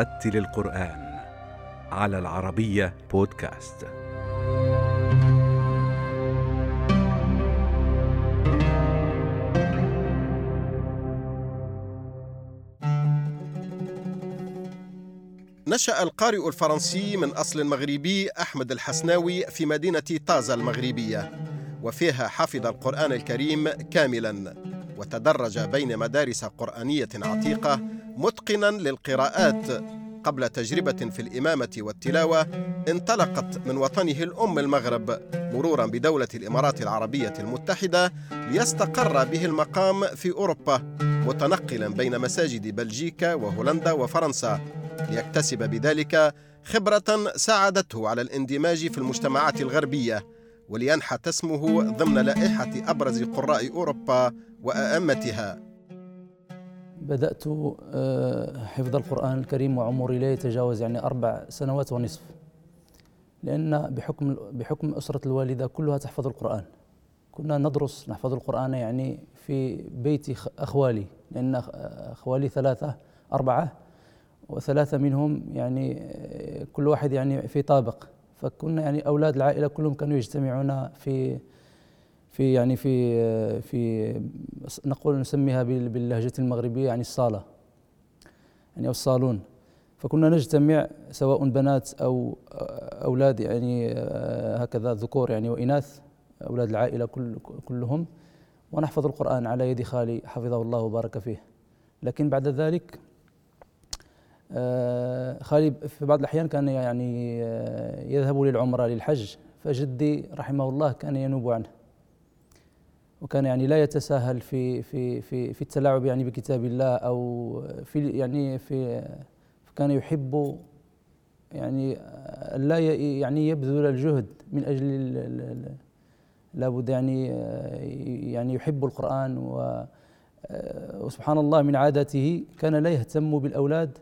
ورتل القرآن على العربية بودكاست. نشأ القارئ الفرنسي من أصل مغربي أحمد الحسناوي في مدينة طازة المغربية وفيها حفظ القرآن الكريم كاملا وتدرج بين مدارس قرآنية عتيقة متقنا للقراءات. قبل تجربة في الإمامة والتلاوة انطلقت من وطنه الأم المغرب مرورا بدولة الإمارات العربية المتحدة ليستقر به المقام في أوروبا متنقلا بين مساجد بلجيكا وهولندا وفرنسا. ليكتسب بذلك خبرة ساعدته على الاندماج في المجتمعات الغربية ولينحت اسمه ضمن لائحة أبرز قراء أوروبا وأئمتها. بدأت آه، حفظ القرآن الكريم وعمري لا يتجاوز يعني أربع سنوات ونصف. لأن بحكم بحكم أسرة الوالدة كلها تحفظ القرآن. كنا ندرس نحفظ القرآن يعني في بيت أخوالي. لأن أخوالي ثلاثة أربعة وثلاثة منهم يعني آه، كل واحد يعني في طابق. فكنا يعني أولاد العائلة كلهم كانوا يجتمعون في في يعني في في نقول نسميها باللهجة المغربية يعني الصالة. يعني أو الصالون. فكنا نجتمع سواء بنات أو أولاد يعني هكذا ذكور يعني وإناث أولاد العائلة كل كلهم ونحفظ القرآن على يد خالي حفظه الله وبارك فيه. لكن بعد ذلك آه، خالي في بعض الأحيان كان يعني آه، يذهب للعمرة للحج فجدي رحمه الله كان ينوب عنه. وكان يعني لا يتساهل في في في في التلاعب يعني بكتاب الله أو في يعني في كان يحب يعني لا يعني يبذل الجهد من أجل لابد يعني يعني يحب القرآن وسبحان الله من عادته كان لا يهتم بالأولاد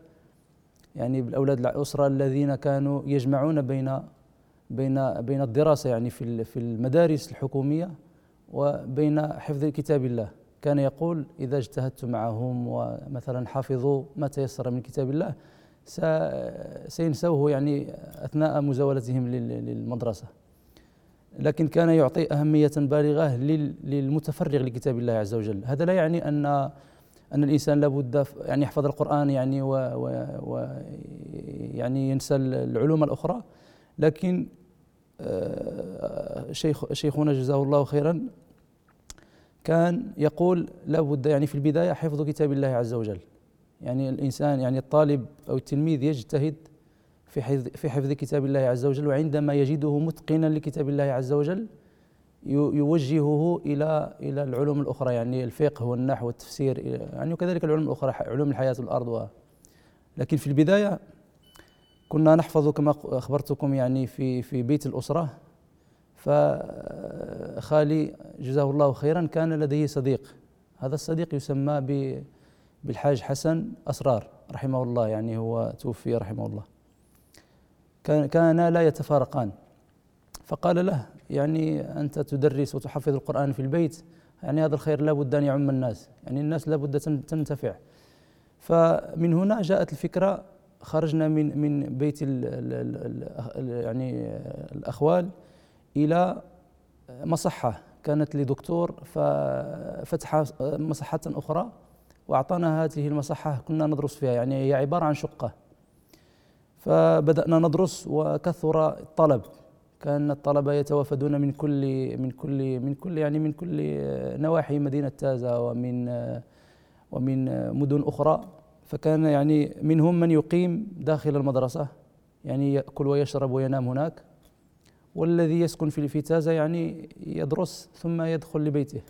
يعني بالأولاد الأسرة الذين كانوا يجمعون بين بين بين الدراسة يعني في في المدارس الحكومية. وبين حفظ كتاب الله. كان يقول إذا اجتهدت معهم ومثلا حفظوا ما تيسر من كتاب الله سينسوه يعني أثناء مزاولتهم للمدرسة. لكن كان يعطي أهمية بالغة للمتفرغ لكتاب الله عز وجل. هذا لا يعني أن أن الإنسان لابد يعني يحفظ القرآن يعني و, و, و يعني ينسى العلوم الأخرى لكن شيخ شيخنا جزاه الله خيرا كان يقول لابد يعني في البداية حفظ كتاب الله عز وجل. يعني الإنسان يعني الطالب أو التلميذ يجتهد في حفظ في حفظ كتاب الله عز وجل وعندما يجده متقنا لكتاب الله عز وجل يوجهه إلى إلى العلوم الأخرى يعني الفقه والنحو والتفسير يعني وكذلك العلوم الأخرى علوم الحياة والارض لكن في البداية كنا نحفظ كما أخبرتكم يعني في في بيت الأسرة. فخالي جزاه الله خيرا كان لديه صديق. هذا الصديق يسمى بالحاج حسن أسرار رحمه الله يعني هو توفي رحمه الله. كان لا يتفارقان. فقال له يعني أنت تدرس وتحفظ القرآن في البيت يعني هذا الخير لابد أن يعم الناس. يعني الناس لابد تنتفع. فمن هنا جاءت الفكرة خرجنا من من بيت ال ال يعني الأخوال إلى مصحة. كانت لدكتور ففتح مصحة أخرى وأعطانا هذه المصحة كنا ندرس فيها. يعني هي عبارة عن شقة. فبدأنا ندرس وكثر الطلب. كان الطلبه يتوافدون من كل من كل من كل يعني من كل نواحي مدينة تازة ومن ومن مدن أخرى. فكان يعني منهم من يقيم داخل المدرسة يعني يأكل ويشرب وينام هناك والذي يسكن في الفتازة يعني يدرس ثم يدخل لبيته.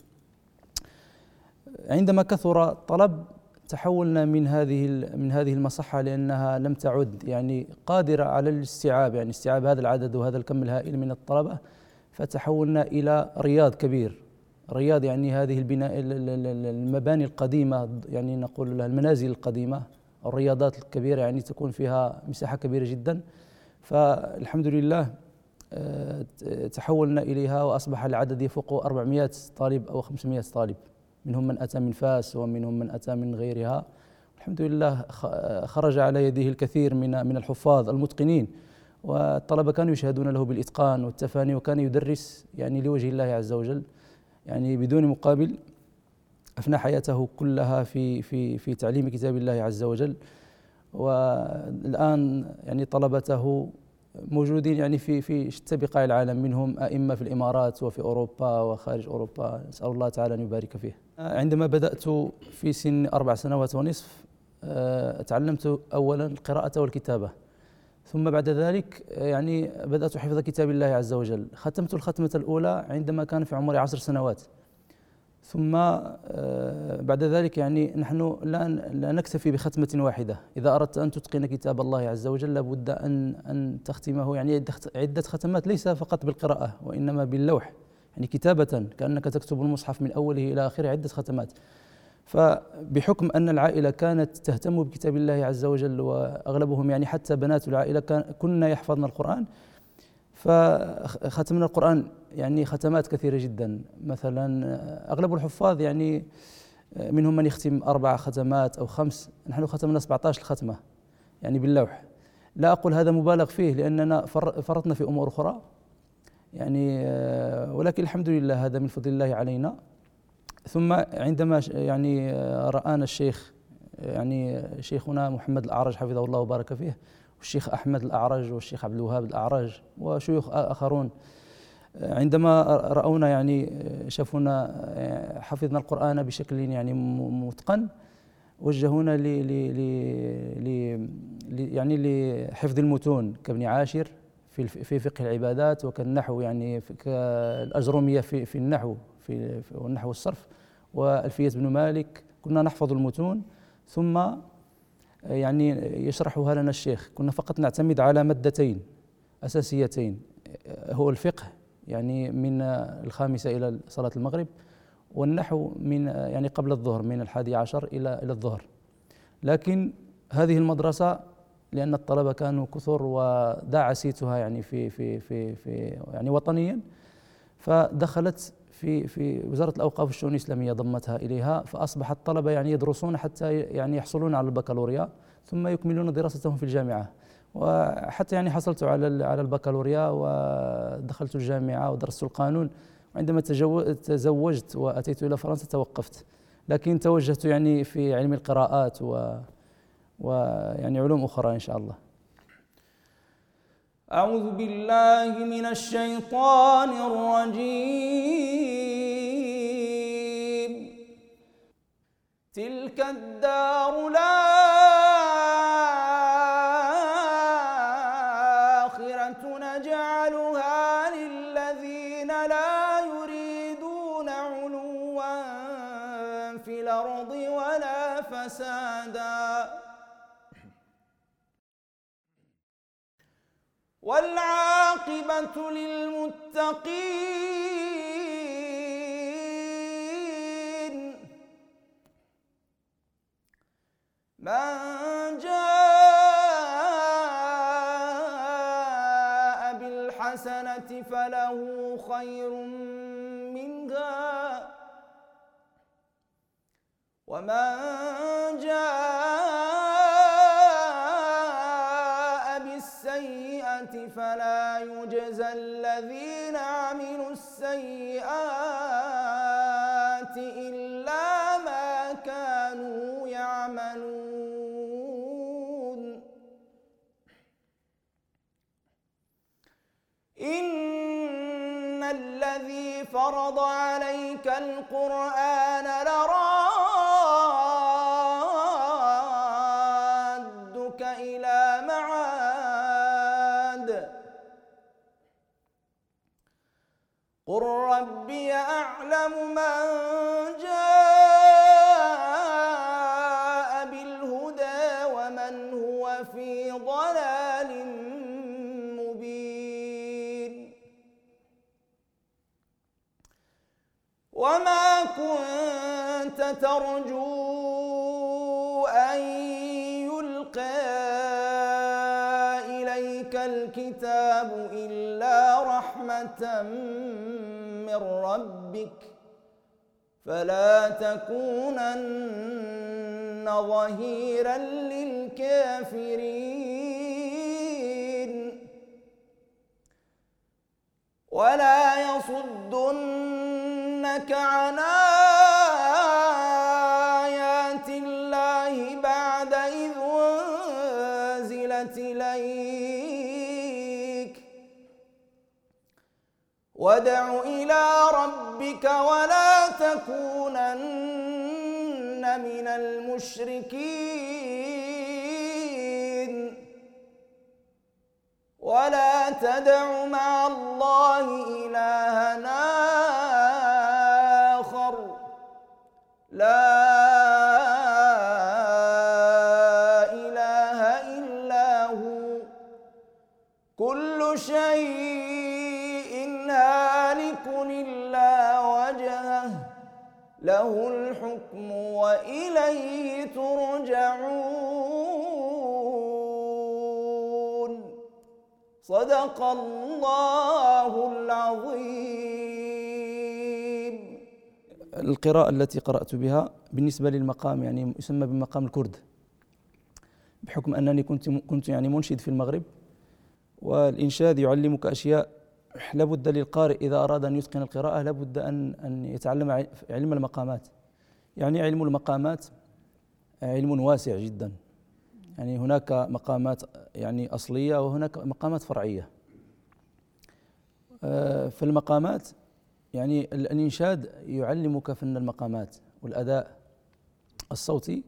عندما كثر الطلب تحولنا من هذه من هذه المصحة لأنها لم تعد يعني قادرة على الاستيعاب يعني استيعاب هذا العدد وهذا الكم الهائل من الطلبة فتحولنا إلى رياض كبير. رياض يعني هذه البناء المباني القديمة يعني نقول لها المنازل القديمة الرياضات الكبيرة يعني تكون فيها مساحة كبيرة جدا. فالحمد لله آه، تحولنا إليها وأصبح العدد يفوق 400 طالب أو 500 طالب. منهم من أتى من فاس ومنهم من أتى من غيرها. الحمد لله خرج على يديه الكثير من من الحفاظ المتقنين. والطلبة كانوا يشهدون له بالإتقان والتفاني وكان يدرس يعني لوجه الله عز وجل. يعني بدون مقابل أفنى حياته كلها في في في تعليم كتاب الله عز وجل. والآن يعني طلبته موجودين يعني في في شتى بقاع العالم منهم أئمة في الإمارات وفي أوروبا وخارج أوروبا. نسأل الله تعالى أن يبارك فيه. عندما بدأت في سن أربع سنوات ونصف آه، تعلمت أولا القراءة والكتابة. ثم بعد ذلك يعني بدأت حفظ كتاب الله عز وجل. ختمت الختمة الأولى عندما كان في عمري عشر سنوات. ثم آه، بعد ذلك يعني نحن لا لا نكتفي بختمة واحدة، إذا أردت أن تتقن كتاب الله عز وجل لابد أن أن تختمه. يعني عدة ختمات ليس فقط بالقراءة وإنما باللوح، يعني كتابة كأنك تكتب المصحف من أوله إلى آخره عدة ختمات. فبحكم أن العائلة كانت تهتم بكتاب الله عز وجل وأغلبهم يعني حتى بنات العائلة كنا يحفظن القرآن فختمنا القرآن يعني ختمات كثيرة جدا. مثلا أغلب الحفاظ يعني منهم من يختم أربع ختمات أو خمس نحن ختمنا 17 ختمة يعني باللوح. لا أقول هذا مبالغ فيه لأننا فرطنا في أمور أخرى يعني ولكن الحمد لله هذا من فضل الله علينا. ثم عندما يعني رآنا الشيخ يعني شيخنا محمد الأعرج حفظه الله وبارك فيه والشيخ أحمد الأعرج والشيخ عبد الوهاب الأعرج وشيوخ آخرون عندما رأونا يعني شافونا حفظنا القرآن بشكل يعني متقن وجهونا ل يعني لحفظ المتون كابن عاشر في في فقه العبادات وكالنحو يعني كالأجرومية في في النحو في والنحو والصرف وألفية بن مالك كنا نحفظ المتون ثم يعني يشرحها لنا الشيخ. كنا فقط نعتمد على مادتين أساسيتين هو الفقه يعني من الخامسة إلى صلاة المغرب والنحو من يعني قبل الظهر من الحادي عشر إلى إلى الظهر. لكن هذه المدرسة لأن الطلبة كانوا كثر ودعسيتها يعني في في في في يعني وطنيا فدخلت في في وزارة الأوقاف والشؤون الإسلامية ضمتها إليها فأصبح الطلبة يعني يدرسون حتى يعني يحصلون على البكالوريا ثم يكملون دراستهم في الجامعة. وحتى يعني حصلت على على البكالوريا ودخلت الجامعة ودرست القانون. وعندما تزوجت وأتيت إلى فرنسا توقفت. لكن توجهت يعني في علم القراءات و ويعني علوم أخرى إن شاء الله. أعوذ بالله من الشيطان الرجيم. تلك الدار الآخرة نجعلها للذين لا يريدون علوا في الأرض ولا فسادا. والعاقبة للمتقين. من جاء بالحسنة فله خير منها. ومن جاء فرض عليك القرآن وما كنت ترجو أن يلقى إليك الكتاب إلا رحمة من ربك فلا تكونن ظهيرا للكافرين ولا يصدنك عن آيات الله بعد إذ أنزلت إليك. وادع إلى ربك ولا تكونن من المشركين. ولا تدع مع الله إلها الحكم وإليه ترجعون. صدق الله العظيم. القراءة التي قرأت بها بالنسبة للمقام يعني يسمى بمقام الكرد بحكم أنني كنت كنت يعني منشد في المغرب والإنشاد يعلمك أشياء لابد للقارئ إذا أراد أن يتقن القراءة لابد أن أن يتعلم علم المقامات. يعني علم المقامات علم واسع جدا. يعني هناك مقامات يعني أصلية وهناك مقامات فرعية. آه، فالمقامات يعني الإنشاد يعلمك فن المقامات والأداء الصوتي.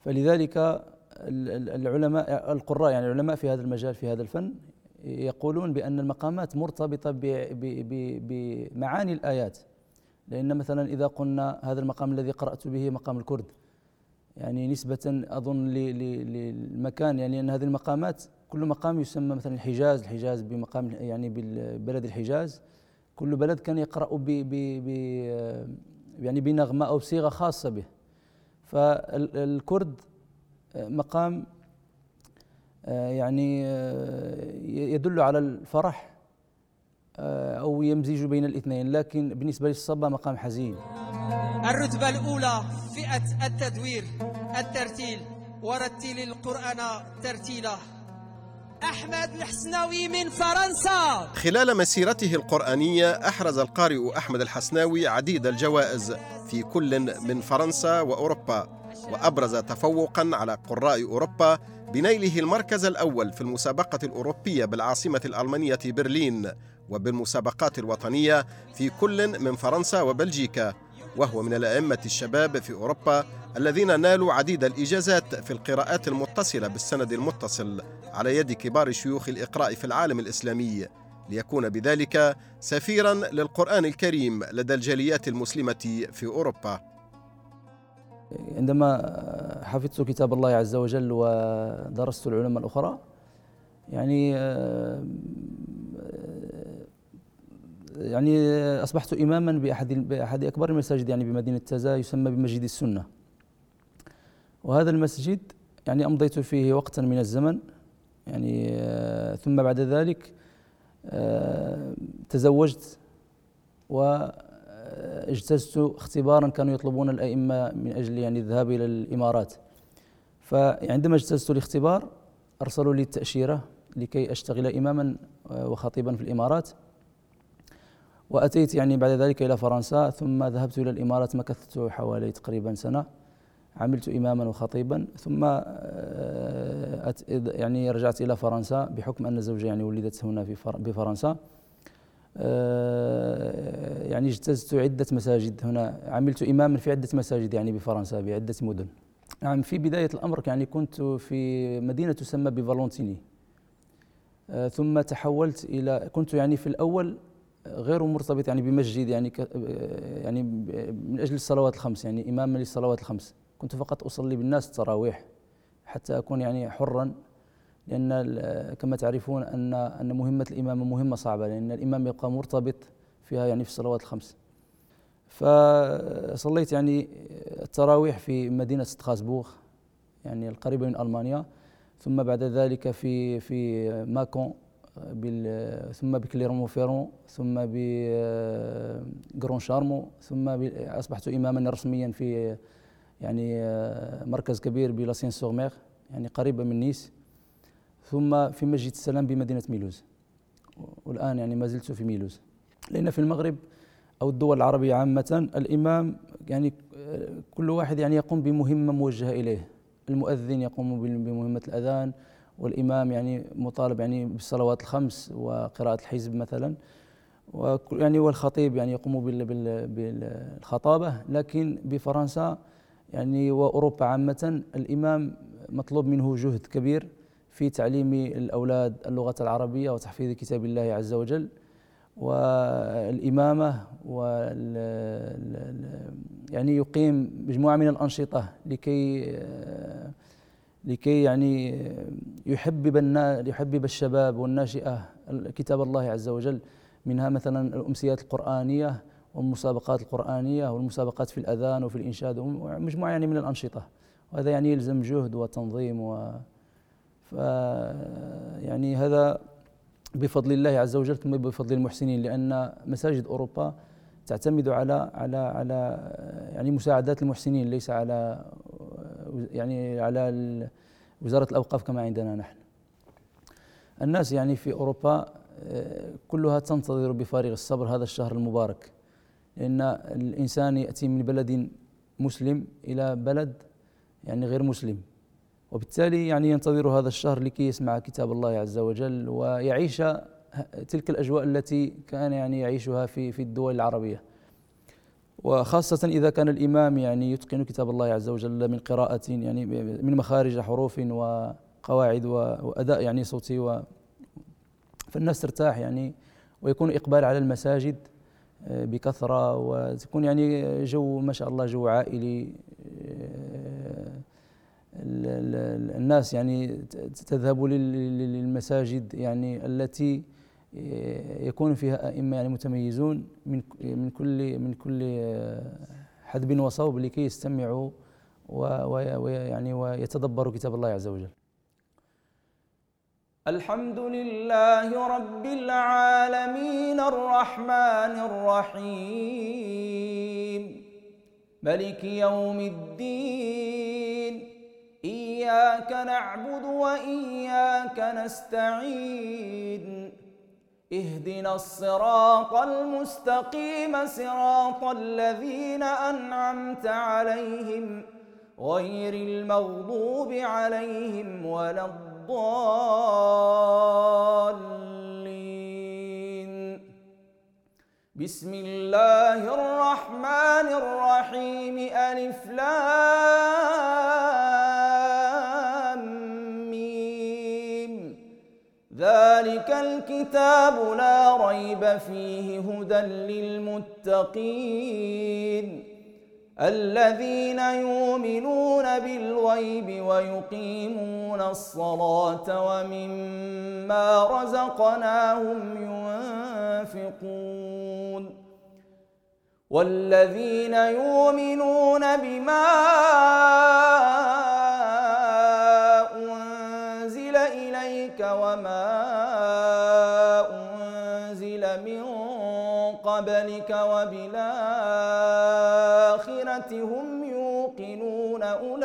فلذلك العلماء القراء يعني العلماء في هذا المجال في هذا الفن يقولون بأن المقامات مرتبطة بمعاني الآيات. لأن مثلا إذا قلنا هذا المقام الذي قرأت به مقام الكرد يعني نسبة أظن للمكان يعني أن هذه المقامات كل مقام يسمى مثلا الحجاز الحجاز بمقام يعني ببلد الحجاز. كل بلد كان يقرأ ب ب يعني بنغمة أو صيغة خاصة به. فالكرد مقام يعني يدل على الفرح أو يمزج بين الاثنين. لكن بالنسبة للصبا مقام حزين. الرتبة الأولى فئة التدوير الترتيل. ورتل القرآن ترتيلا. أحمد الحسناوي من فرنسا. خلال مسيرته القرآنية أحرز القارئ أحمد الحسناوي عديد الجوائز في كل من فرنسا وأوروبا وأبرز تفوقا على قراء أوروبا بنيله المركز الأول في المسابقة الأوروبية بالعاصمة الألمانية برلين. وبالمسابقات الوطنية في كل من فرنسا وبلجيكا وهو من الأئمة الشباب في أوروبا الذين نالوا عديد الإجازات في القراءات المتصلة بالسند المتصل على يد كبار شيوخ الإقراء في العالم الإسلامي. ليكون بذلك سفيرا للقرآن الكريم لدى الجاليات المسلمة في أوروبا. عندما حفظت كتاب الله عز وجل ودرست العلماء الأخرى يعني يعني أصبحت إماما بأحد بأحد أكبر المساجد يعني بمدينة تازا يسمى بمسجد السنة. وهذا المسجد يعني أمضيت فيه وقتا من الزمن يعني ثم بعد ذلك تزوجت واجتزت اختبارا كانوا يطلبون الأئمة من أجل يعني الذهاب إلى الإمارات. فعندما اجتزت الاختبار أرسلوا لي التأشيرة لكي أشتغل إماما وخطيبا في الإمارات. وأتيت يعني بعد ذلك إلى فرنسا ثم ذهبت إلى الإمارات مكثت حوالي تقريبا سنة عملت إماما وخطيبا ثم آه، يعني رجعت إلى فرنسا بحكم أن زوجي يعني ولدت هنا في بفرنسا. آه، يعني اجتزت عدة مساجد هنا عملت إماما في عدة مساجد يعني بفرنسا بعدة مدن. نعم في بداية الأمر يعني كنت في مدينة تسمى بفالونتيني. آه، ثم تحولت إلى كنت يعني في الأول غير مرتبط يعني بمسجد يعني يعني من أجل الصلوات الخمس يعني إماما للصلوات الخمس. كنت فقط أصلي بالناس التراويح حتى أكون يعني حرا لأن كما تعرفون أن أن مهمة الإمامة مهمة صعبة لأن الإمام يبقى مرتبط فيها يعني في الصلوات الخمس. فصليت يعني التراويح في مدينة ستراسبورغ يعني القريبة من ألمانيا ثم بعد ذلك في في ماكون. ثم بكليرمون فيران ثم بجران شارمون ثم أصبحت إماما رسميا في يعني مركز كبير بلاسين سور مير يعني قريبة من نيس. ثم في مسجد السلام بمدينة ميلوز. والآن يعني ما زلت في ميلوز. لأن في المغرب أو الدول العربية عامة الإمام يعني كل واحد يعني يقوم بمهمة موجهة إليه. المؤذن يقوم بمهمة الأذان والإمام يعني مطالب يعني بالصلوات الخمس وقراءة الحزب مثلا. يعني والخطيب يعني يقوم بالخطابة. لكن بفرنسا يعني وأوروبا عامة الإمام مطلوب منه جهد كبير في تعليم الأولاد اللغة العربية وتحفيظ كتاب الله عز وجل. والإمامة وال يعني يقيم مجموعة من الأنشطة لكي لكي يعني يحبب يحبب الشباب والناشئة كتاب الله عز وجل منها مثلا الأمسيات القرآنية والمسابقات القرآنية والمسابقات في الأذان وفي الإنشاد ومجموعة يعني من الأنشطة. وهذا يعني يلزم جهد وتنظيم و ف يعني هذا بفضل الله عز وجل ثم بفضل المحسنين لأن مساجد أوروبا تعتمد على على على يعني مساعدات المحسنين ليس على يعني على وزارة الأوقاف كما عندنا نحن. الناس يعني في أوروبا آه، كلها تنتظر بفارغ الصبر هذا الشهر المبارك. لأن الإنسان يأتي من بلد مسلم إلى بلد يعني غير مسلم. وبالتالي يعني ينتظر هذا الشهر لكي يسمع كتاب الله عز وجل ويعيش تلك الأجواء التي كان يعني يعيشها في في الدول العربية. وخاصة إذا كان الإمام يعني يتقن كتاب الله عز وجل من قراءة يعني من مخارج حروف وقواعد وأداء يعني صوتي و فالناس ترتاح يعني ويكون إقبال على المساجد آه، بكثرة وتكون يعني جو ما شاء الله جو عائلي آه، الناس يعني تذهب للمساجد يعني التي يكون فيها أئمة يعني متميزون من من كل من كل حدب وصوب لكي يستمعوا ويعني ويتدبروا كتاب الله عز وجل. الحمد لله رب العالمين الرحمن الرحيم ملك يوم الدين إياك نعبد وإياك نستعين اهدنا الصراط المستقيم صراط الذين أنعمت عليهم غير المغضوب عليهم ولا الضالين. بسم الله الرحمن الرحيم. ألف ذلك الكتاب لا ريب فيه هدى للمتقين. الذين يؤمنون بالغيب ويقيمون الصلاة ومما رزقناهم ينفقون. والذين يؤمنون بما أنزل إليك وما قبلك وبالآخرة هم يوقنون أولئك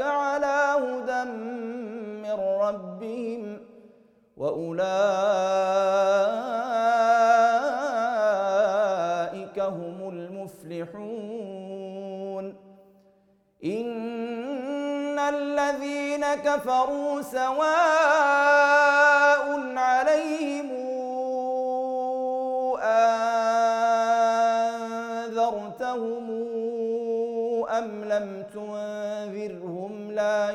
على هدى من ربهم وأولئك هم المفلحون. إن الذين كفروا سواء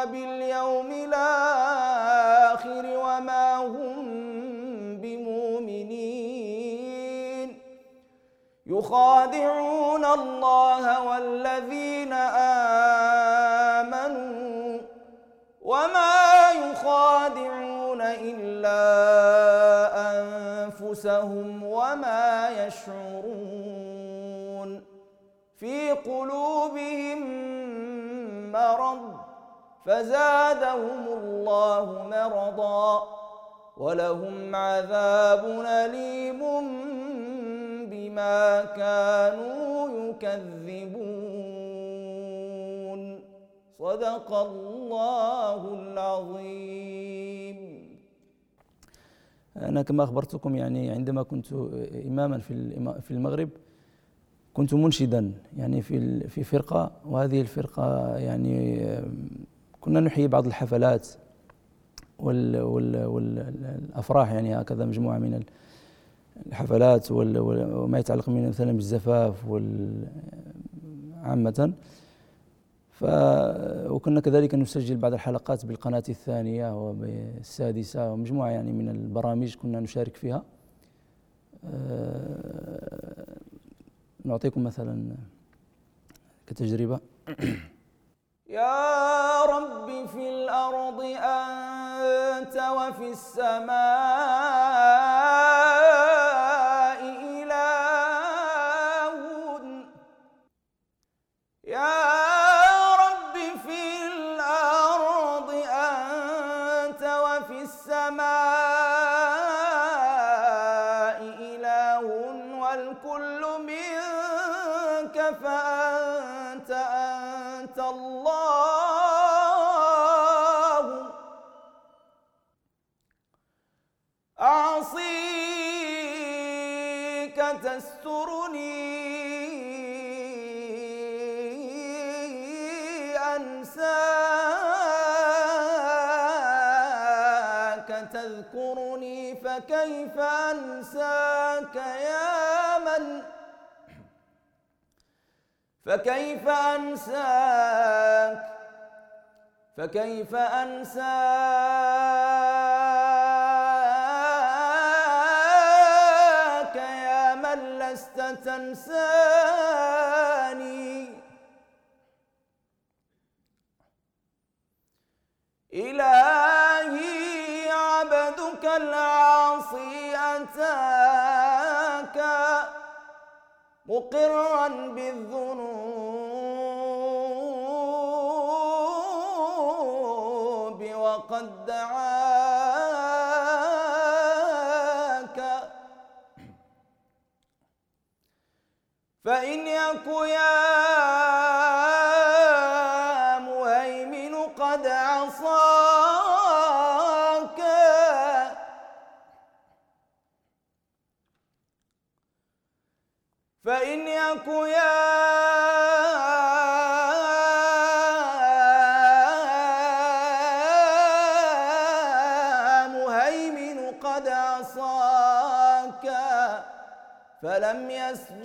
وباليوم الآخر وما هم بمؤمنين. يخادعون الله والذين آمنوا وما يخادعون إلا أنفسهم وما يشعرون. في قلوبهم فزادهم الله مرضا ولهم عذاب أليم بما كانوا يكذبون. صدق الله العظيم. أنا كما أخبرتكم يعني عندما كنت إماما في المغرب كنت منشدا يعني في في فرقة وهذه الفرقة يعني كنا نحيي بعض الحفلات وال وال والافراح يعني هكذا مجموعة من الحفلات وما يتعلق من مثلا بالزفاف عامة ف وكنا كذلك نسجل بعض الحلقات بالقناة الثانية وبالسادسة ومجموعة يعني من البرامج كنا نشارك فيها. أه نعطيكم مثلا كتجربة. يا رب في الأرض أنت وفي السماء إله. يا رب في الأرض أنت وفي السماء إله. والكل منك فأنت أنت الله. فكيف أنساك يا من؟ فكيف أنساك؟ فكيف أنساك يا من لست تنساني؟ إلهي مقرا بالذنوب وقد دعاك. فإن يك يا فإن يك يا مهيمن قد عصاك فلم يسجد